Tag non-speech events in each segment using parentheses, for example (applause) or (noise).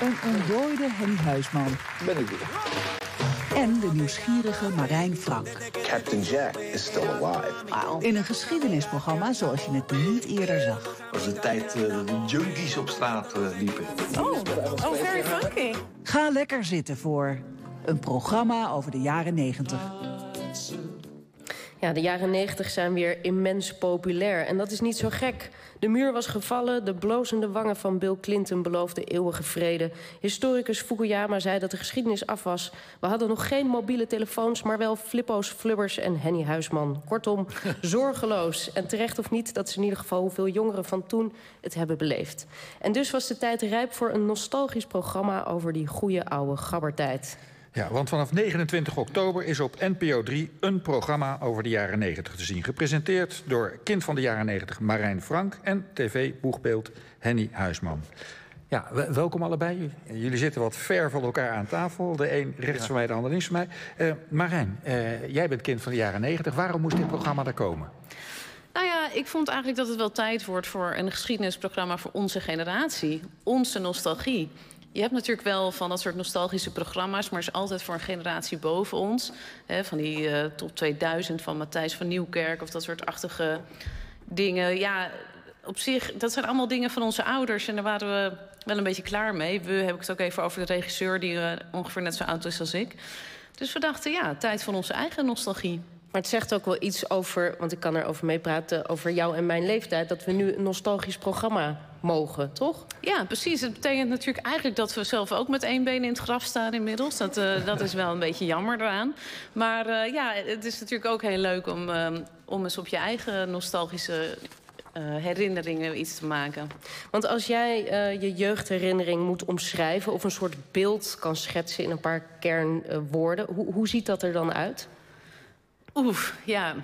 Een ontdooide Henny Huisman. Ben ik weer. En de nieuwsgierige Marijn Frank. Captain Jack is still alive. In een geschiedenisprogramma zoals je het niet eerder zag. Dat was de tijd dat de junkies op straat uh, liepen. Oh, oh, very funky. Ga lekker zitten voor een programma over de jaren 90. Ja, de jaren 90 zijn weer immens populair. En dat is niet zo gek. De muur was gevallen, de blozende wangen van Bill Clinton beloofden eeuwige vrede. Historicus Fukuyama zei dat de geschiedenis af was. We hadden nog geen mobiele telefoons, maar wel Flippo's, Flubbers en Henny Huisman. Kortom, (laughs) zorgeloos. En terecht of niet, dat is in ieder geval hoeveel jongeren van toen het hebben beleefd. En dus was de tijd rijp voor een nostalgisch programma over die goede oude gabbertijd. Ja, want vanaf 29 oktober is op NPO 3 een programma over de jaren 90 te zien. Gepresenteerd door kind van de jaren 90 Marijn Frank en tv-boegbeeld Henny Huisman. Ja, welkom allebei. Jullie zitten wat ver van elkaar aan tafel. De een rechts van mij, de ander links van mij. Uh, Marijn, uh, jij bent kind van de jaren 90. Waarom moest dit programma er komen? Nou ja, ik vond eigenlijk dat het wel tijd wordt voor een geschiedenisprogramma voor onze generatie. Onze nostalgie. Je hebt natuurlijk wel van dat soort nostalgische programma's... maar is altijd voor een generatie boven ons. Hè, van die uh, top 2000 van Matthijs van Nieuwkerk... of dat soort achtige dingen. Ja, op zich, dat zijn allemaal dingen van onze ouders... en daar waren we wel een beetje klaar mee. We heb ik het ook even over de regisseur... die uh, ongeveer net zo oud is als ik. Dus we dachten, ja, tijd voor onze eigen nostalgie. Maar het zegt ook wel iets over, want ik kan erover meepraten... over jou en mijn leeftijd, dat we nu een nostalgisch programma mogen, toch? Ja, precies. Het betekent natuurlijk eigenlijk dat we zelf ook met één been in het graf staan inmiddels. Dat, uh, (laughs) dat is wel een beetje jammer eraan. Maar uh, ja, het is natuurlijk ook heel leuk om, uh, om eens op je eigen nostalgische herinneringen iets te maken. Want als jij je jeugdherinnering moet omschrijven... of een soort beeld kan schetsen in een paar kernwoorden... hoe, hoe ziet dat er dan uit? Oeh, ja.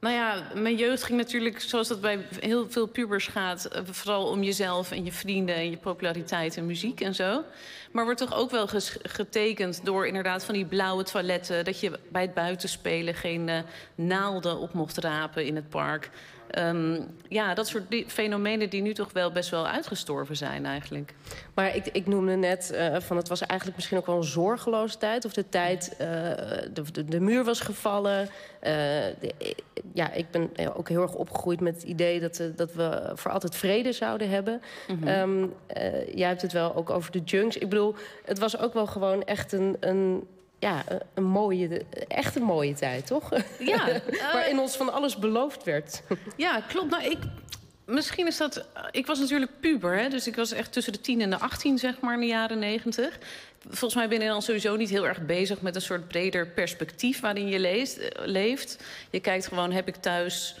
Nou ja, mijn jeugd ging natuurlijk, zoals dat bij heel veel pubers gaat... vooral om jezelf en je vrienden en je populariteit en muziek en zo. Maar wordt toch ook wel getekend door inderdaad van die blauwe toiletten... dat je bij het buitenspelen geen uh, naalden op mocht rapen in het park. Um, ja, dat soort fenomenen die nu toch wel best wel uitgestorven zijn eigenlijk. Maar ik, ik noemde net uh, van het was eigenlijk misschien ook wel een zorgeloze tijd. Of de tijd, uh, de, de, de, muur was gevallen. Uh, de, ja, ik ben ook heel erg opgegroeid met het idee dat, dat we voor altijd vrede zouden hebben. Mm -hmm. um, jij hebt het wel ook over de junks. Ik bedoel, het was ook wel gewoon echt een... een ja, een mooie, echt een mooie tijd, toch? Ja. (laughs) Waarin ons van alles beloofd werd. (laughs) Ja, klopt. Nou, ik, misschien is dat... Ik was natuurlijk puber, hè, dus ik was echt tussen de 10 en de 18, zeg maar, in de jaren 90. Volgens mij ben je dan sowieso niet heel erg bezig met een soort breder perspectief waarin je leest, leeft. Je kijkt gewoon, heb ik thuis...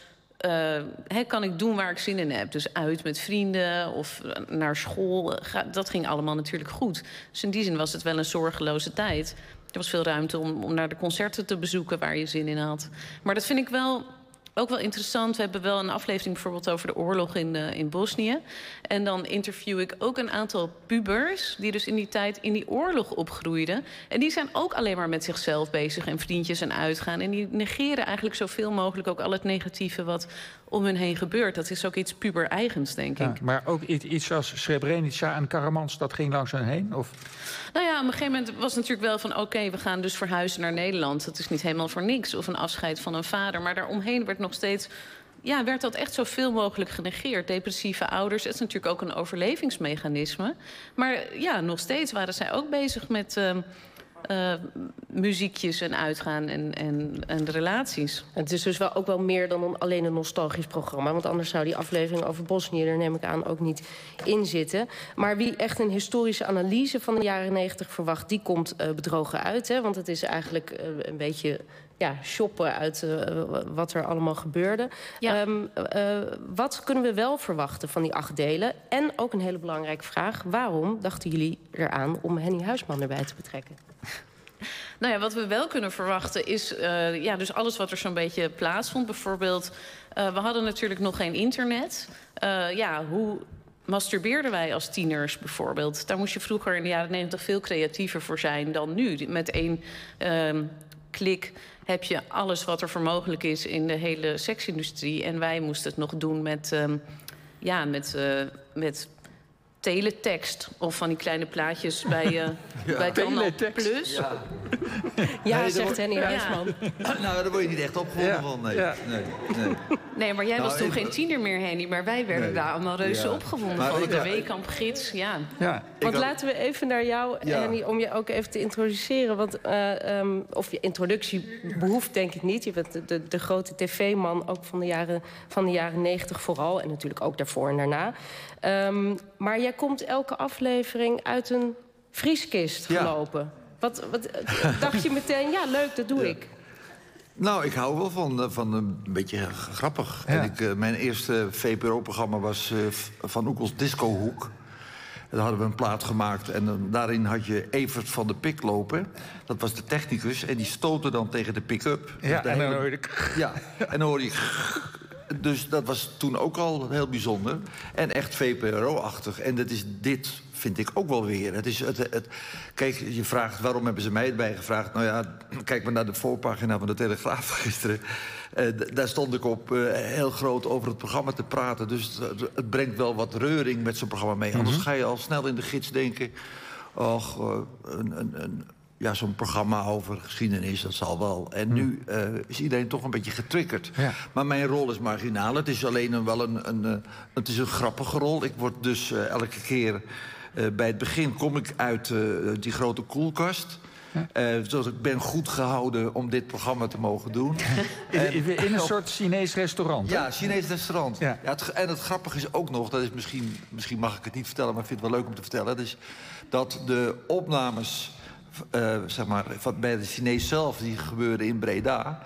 Uh, kan ik doen waar ik zin in heb? Dus uit met vrienden of naar school. Dat ging allemaal natuurlijk goed. Dus in die zin was het wel een zorgeloze tijd. Er was veel ruimte om, om naar de concerten te bezoeken waar je zin in had. Maar dat vind ik wel ook wel interessant. We hebben wel een aflevering bijvoorbeeld over de oorlog in, uh, in Bosnië. En dan interview ik ook een aantal pubers... die dus in die tijd in die oorlog opgroeiden. En die zijn ook alleen maar met zichzelf bezig... en vriendjes en uitgaan. En die negeren eigenlijk zoveel mogelijk ook al het negatieve... wat om hun heen gebeurt. Dat is ook iets puber-eigens, denk ja, ik. Maar ook iets als Srebrenica en Karamans, dat ging langs hen heen? Of? Nou ja, op een gegeven moment was het natuurlijk wel van... oké, okay, we gaan dus verhuizen naar Nederland. Dat is niet helemaal voor niks. Of een afscheid van een vader. Maar daaromheen werd nog steeds... Ja, werd dat echt zoveel mogelijk genegeerd. Depressieve ouders, het is natuurlijk ook een overlevingsmechanisme. Maar ja, nog steeds waren zij ook bezig met... Uh, uh, muziekjes en uitgaan en, en, en relaties. Het is dus wel ook wel meer dan een, alleen een nostalgisch programma. Want anders zou die aflevering over Bosnië er neem ik aan ook niet in zitten. Maar wie echt een historische analyse van de jaren negentig verwacht... die komt uh, bedrogen uit. Hè? Want het is eigenlijk uh, een beetje ja, shoppen uit uh, wat er allemaal gebeurde. Ja. Um, uh, wat kunnen we wel verwachten van die acht delen? En ook een hele belangrijke vraag. Waarom dachten jullie eraan om Henny Huisman erbij te betrekken? (laughs) Nou ja, wat we wel kunnen verwachten is uh, ja, dus alles wat er zo'n beetje plaatsvond. Bijvoorbeeld, we hadden natuurlijk nog geen internet. Ja, hoe masturbeerden wij als tieners bijvoorbeeld? Daar moest je vroeger in de jaren negentig veel creatiever voor zijn dan nu. Met één klik heb je alles wat er voor mogelijk is in de hele seksindustrie. En wij moesten het nog doen met, um, ja, met, uh, met teletext of van die kleine plaatjes bij, uh, (laughs) ja. bij Canal Plus. Ja, (laughs) ja nee, zegt Henny Huisman. (laughs) nou, daar word je niet echt opgewonden van. Nee. Nee, nee. nee, maar jij nou, was toen geen tiener meer, Henny. Maar wij werden daar allemaal reuze opgewonden maar van. de Weekamp Gids, ja. ja. Want laten we even naar jou, Henny, om je ook even te introduceren. Want, uh, um, of je introductie behoeft denk ik niet. Je bent de, de, de grote tv-man, ook van de, jaren, van de jaren negentig vooral. En natuurlijk ook daarvoor en daarna. Um, maar jij komt elke aflevering uit een vrieskist gelopen. Wat, wat dacht je (laughs) meteen, ja leuk, dat doe ik. Nou, ik hou wel van, eh, van een beetje grappig. En ik, uh, mijn eerste VPRO-programma was uh, Van Oekels Discohoek. Daar hadden we een plaat gemaakt en uh, daarin had je Evert van de Pik lopen. Dat was de technicus en die stootte dan tegen de pick-up. Ja, en dan hoorde ik... Ja, en dan hoorde je dus dat was toen ook al heel bijzonder. En echt VPRO-achtig. En dat is dit, vind ik ook wel weer. Het is het, het, kijk, je vraagt waarom hebben ze mij erbij gevraagd. Nou ja, kijk maar naar de voorpagina van de Telegraaf (laughs) gisteren. Uh, daar stond ik op uh, heel groot over het programma te praten. Dus het, het brengt wel wat reuring met zo'n programma mee. Anders mhm. ga je al snel in de gids denken... Och, uh, een, een, een ja, zo'n programma over geschiedenis, dat zal wel. En hm. nu uh, is iedereen toch een beetje getriggerd. Ja. Maar mijn rol is marginaal. Het is alleen een, wel een, een, het is een grappige rol. Ik word dus uh, elke keer... bij het begin kom ik uit die grote koelkast... Uh, dus ik ben goed gehouden om dit programma te mogen doen. (laughs) in, in, een soort Chinees restaurant? Ja, Chinees restaurant. Ja. ja het, en het grappige is ook nog, dat is misschien, misschien mag ik het niet vertellen... maar ik vind het wel leuk om te vertellen... Dat is dat de opnames uh, zeg maar, van, bij de Chinees zelf, die gebeurde in Breda.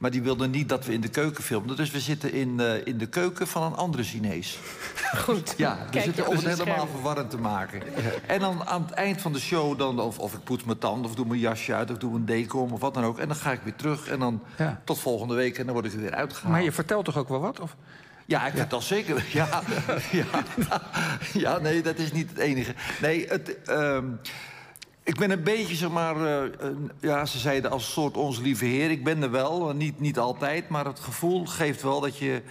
Maar die wilden niet dat we in de keuken filmden. Dus we zitten in, uh, in de keuken van een andere Chinees. (laughs) Goed. Ja, we Kijk, zitten om het helemaal verwarrend te maken. En dan aan het eind van de show, dan, of, of ik poets mijn tanden... of doe mijn jasje uit, of doe een decom, of wat dan ook. En dan ga ik weer terug. En dan ja. tot volgende week en dan word ik er weer uitgehaald. Maar je vertelt toch ook wel wat? Of? Ja, ik vertel zeker. (laughs) Ja, (laughs) ja, ja, nee, dat is niet het enige. Nee, het... Um, ik ben een beetje, zeg maar, uh, ja, ze zeiden als soort onze lieve heer. Ik ben er wel, niet, niet altijd, maar het gevoel geeft wel dat je...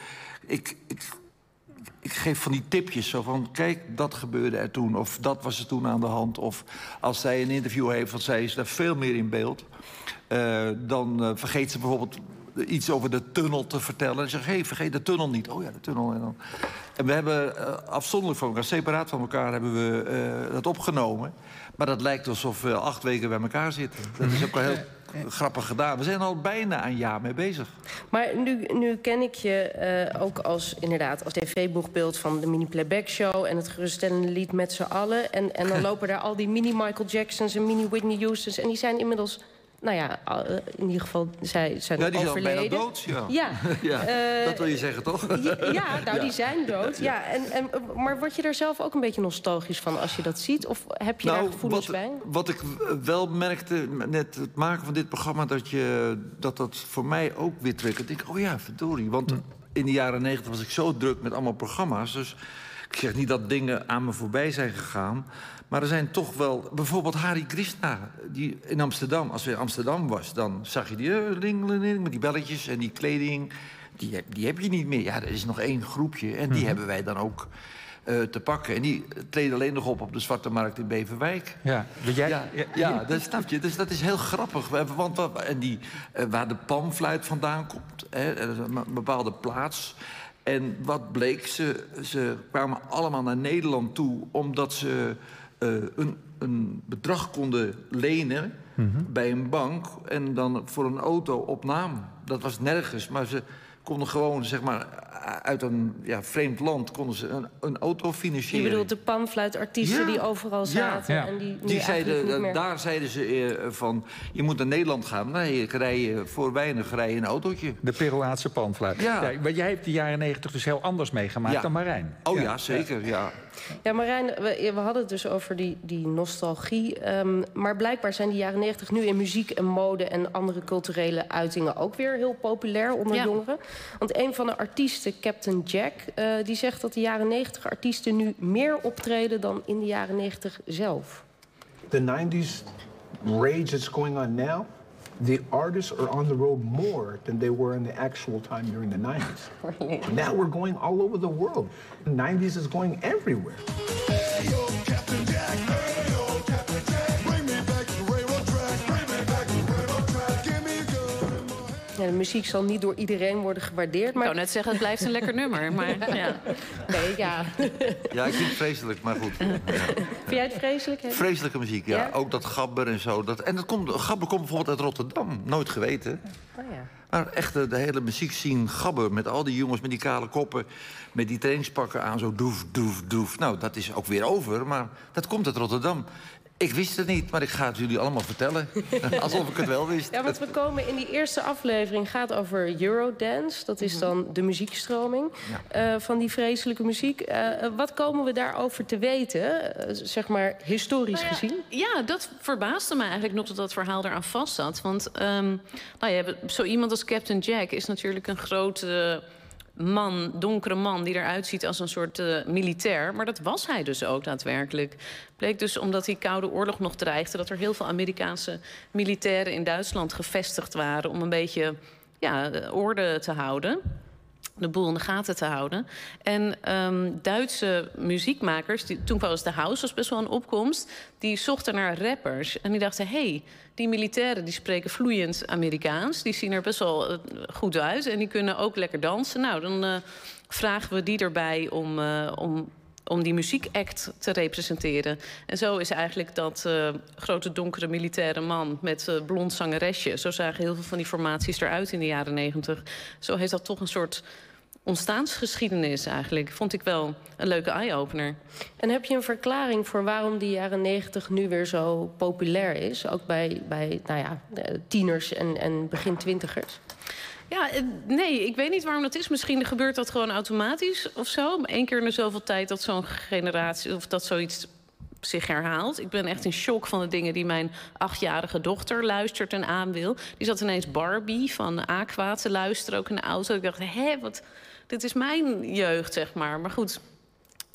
Ik, ik, geef van die tipjes, zo van, kijk, dat gebeurde er toen. Of dat was er toen aan de hand. Of als zij een interview heeft, want zij is daar veel meer in beeld... Dan vergeet ze bijvoorbeeld iets over de tunnel te vertellen. En zeg, hé, hey, vergeet de tunnel niet. Oh ja, de tunnel. En, dan... en we hebben uh, afzonderlijk van elkaar, separaat van elkaar, hebben we dat opgenomen. Maar dat lijkt alsof we acht weken bij elkaar zitten. Dat is ook wel heel grappig gedaan. We zijn al bijna een jaar mee bezig. Maar nu, nu ken ik je uh, ook als, inderdaad, als tv-boegbeeld van de mini-playback show... en het geruststellende lied met z'n allen. En, en dan (laughs) lopen daar al die mini-Michael Jacksons en mini-Whitney Houstons... en die zijn inmiddels nou ja, eh, in ieder geval, zij zijn ja, die overleden. zijn bijna dood, ja. (laughs) Ja, ja uh, dat wil je zeggen, toch? (laughs) Ja, nou, die zijn dood. Ja. En, en, maar word je er zelf ook een beetje nostalgisch van als je dat ziet? Of heb je nou, daar gevoelens wat, bij? Wat ik wel merkte net het maken van dit programma... dat je, dat, dat voor mij ook weer triggert. Ik oh ja, verdorie. Want hm. in de jaren negentig was ik zo druk met allemaal programma's. Dus ik zeg niet dat dingen aan me voorbij zijn gegaan... Maar er zijn toch wel... Bijvoorbeeld Hari Krishna die in Amsterdam. Als we in Amsterdam was, dan zag je die uh, met die belletjes en die kleding. Die, die heb je niet meer. Ja, er is nog één groepje. En die mhm. hebben wij dan ook uh, te pakken. En die treden alleen nog op op de Zwarte Markt in Beverwijk. Ja, jij... ja, ja, ja, dat snap je. Dus dat is heel grappig. Want, en die, waar de pamfluit vandaan komt, hè, een bepaalde plaats... En wat bleek, ze, ze kwamen allemaal naar Nederland toe... omdat ze uh, een, een, bedrag konden lenen mm -hmm. bij een bank... en dan voor een auto op naam. Dat was nergens, maar ze konden gewoon, zeg maar, uit een ja, vreemd land... konden ze een, een auto financieren. Je bedoelt de panfluitartiesten ja. die overal zaten? Ja. En die, die zeiden, daar zeiden ze uh, van, je moet naar Nederland gaan. Nee, ik rij voor weinig rij een autootje. De Peruaanse panfluit. Ja. maar jij hebt de jaren negentig dus heel anders meegemaakt dan Marijn. Oh ja, zeker, ja. Ja, Marijn, we, we, hadden het dus over die, die nostalgie. Um, maar blijkbaar zijn die jaren negentig nu in muziek en mode... en andere culturele uitingen ook weer heel populair onder ja. jongeren. Want een van de artiesten, Captain Jack... Uh, die zegt dat de jaren negentig artiesten nu meer optreden... dan in de jaren negentig zelf. The 90s rage that's going on now the artists are on the road more than they were in the actual time during the 90s. Really? (laughs) Now we're going all over the world. The 90s is going everywhere. Ja, de muziek zal niet door iedereen worden gewaardeerd. Ik Maar wou net zeggen, het blijft een lekker nummer. Maar (laughs) ja. nee, ja. Ja, ik vind het vreselijk, maar goed. Ja. Vind jij het vreselijk? Henny? Vreselijke muziek, ja. Ja? Ook dat gabber en zo. Dat, en dat komt, gabber komt bijvoorbeeld uit Rotterdam. Nooit geweten. Oh, ja. Maar echt de, de hele muziek zien gabber met al die jongens met die kale koppen... met die trainingspakken aan, zo doef, doef, doef. Nou, dat is ook weer over, maar dat komt uit Rotterdam. Ik wist het niet, maar ik ga het jullie allemaal vertellen. (laughs) Alsof ik het wel wist. Ja, want we komen in die eerste aflevering gaat over Eurodance. Dat is dan de muziekstroming eh, van die vreselijke muziek. Eh, wat komen we daarover te weten, eh, zeg maar historisch Nou ja, gezien? Ja, dat verbaasde me eigenlijk nog dat dat verhaal eraan vast zat. Want ehm, nou ja, zo iemand als Captain Jack is natuurlijk een grote man, donkere man... die eruit ziet als een soort eh, militair. Maar dat was hij dus ook daadwerkelijk. Bleek dus omdat die Koude Oorlog nog dreigde... dat er heel veel Amerikaanse militairen in Duitsland gevestigd waren... om een beetje ja, de orde te houden de boel in de gaten te houden. En ehm, Duitse muziekmakers, die, toen was de house was best wel een opkomst... die zochten naar rappers. En die dachten, hé, hey, die militairen die spreken vloeiend Amerikaans... die zien er best wel eh, goed uit en die kunnen ook lekker dansen. Nou, dan eh, vragen we die erbij om... eh, om om die muziekact te representeren. En zo is eigenlijk dat grote donkere militaire man met blond zangeresje... zo zagen heel veel van die formaties eruit in de jaren negentig. Zo heeft dat toch een soort ontstaansgeschiedenis eigenlijk. Vond ik wel een leuke eye-opener. En heb je een verklaring voor waarom die jaren negentig nu weer zo populair is? Ook bij, bij nou ja, tieners en, en begin twintigers? Ja, eh, nee, ik weet niet waarom dat is. Misschien gebeurt dat gewoon automatisch of zo. Één keer in de zoveel tijd dat zo'n generatie... of dat zoiets zich herhaalt. Ik ben echt in shock van de dingen die mijn achtjarige dochter luistert en aan wil. Die zat ineens Barbie van Aqua te luisteren, ook in de auto. Ik dacht, hé, wat... Dit is mijn jeugd, zeg maar. Maar goed,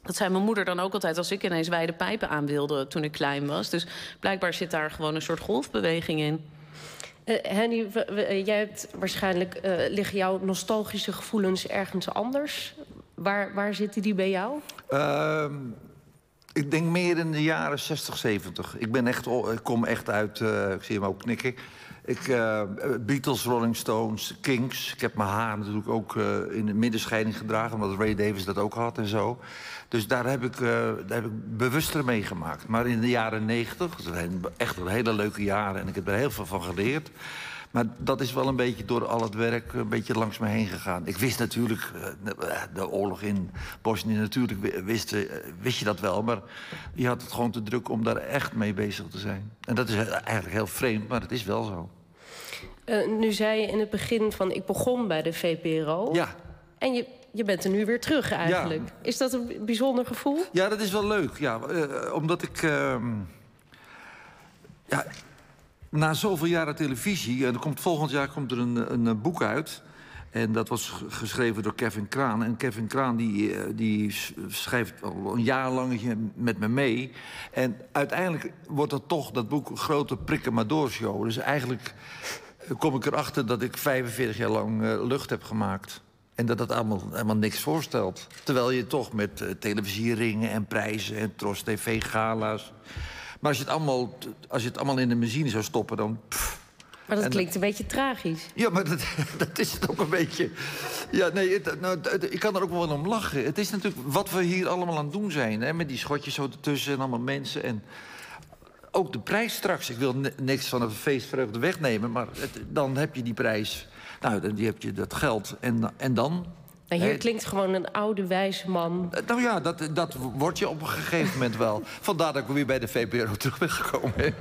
dat zei mijn moeder dan ook altijd als ik ineens wijde pijpen aan wilde toen ik klein was. Dus blijkbaar zit daar gewoon een soort golfbeweging in. Eh, Henny, we- we- eh, jij hebt waarschijnlijk eh, liggen jouw nostalgische gevoelens ergens anders. Waar, waar zitten die bij jou? Ehm, ik denk meer in de jaren 60, 70. Ik, ben echt, ik kom echt uit, eh, ik zie hem ook knikken. Ik, eh, Beatles, Rolling Stones, Kings. Ik heb mijn haar natuurlijk ook eh, in de middenscheiding gedragen... omdat Ray Davis dat ook had en zo. Dus daar heb ik, eh, daar heb ik bewuster meegemaakt. Maar in de jaren 90, dat zijn echt een hele leuke jaren... en ik heb er heel veel van geleerd... Maar dat is wel een beetje door al het werk een beetje langs me heen gegaan. Ik wist natuurlijk, eh, de, de oorlog in Bosnië, natuurlijk wi- wist, eh, wist je dat wel. Maar je had het gewoon te druk om daar echt mee bezig te zijn. En dat is eigenlijk heel vreemd, maar het is wel zo. Eh, nu zei je in het begin van ik begon bij de VPRO. Ja, En je, je bent er nu weer terug eigenlijk. Is dat een bijzonder gevoel? Ja, dat is wel leuk. Ja, eh, omdat ik. ehm, ja, na zoveel jaren televisie. En er komt, volgend jaar komt er een, een, eh, boek uit. En dat was geschreven door Kevin Kraan. En Kevin Kraan die, eh, die sch- schrijft al een jaar lang met me mee. En uiteindelijk wordt dat toch dat boek grote prikken maar door show. Dus eigenlijk eh, kom ik erachter dat ik 45 jaar lang eh, lucht heb gemaakt. En dat dat allemaal helemaal niks voorstelt. Terwijl je toch met eh, televisieringen en prijzen en Tros TV-gala's... Maar als je, het allemaal, als je het allemaal in de machine zou stoppen, dan... pff. Maar dat En- klinkt een beetje tragisch. Ja, maar dat, (laughs) dat is het ook een beetje. Ja, nee, het, nou, het- ik kan er ook wel om lachen. Het is natuurlijk wat we hier allemaal aan het doen zijn. Hè, met die schotjes zo ertussen en allemaal mensen. En ook de prijs straks. Ik wil ni- niks van het feestvreugde wegnemen, maar dan heb je die prijs. Nou, dan die heb je dat geld. En, en dan? En hier Nee. klinkt gewoon een oude wijze man. Eh, Nou ja, dat, dat word je op een gegeven moment wel. Vandaar dat ik weer bij de VPRO terug ben gekomen.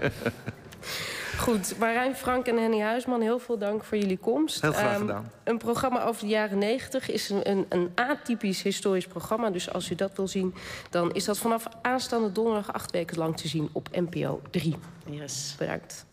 Goed, Marijn Frank en Henny Huisman, heel veel dank voor jullie komst. Heel graag Ehm, gedaan. Een programma over de jaren 90 is een, een, een atypisch historisch programma. Dus als u dat wil zien, dan is dat vanaf aanstaande donderdag acht weken lang te zien op NPO 3. Yes. Bedankt.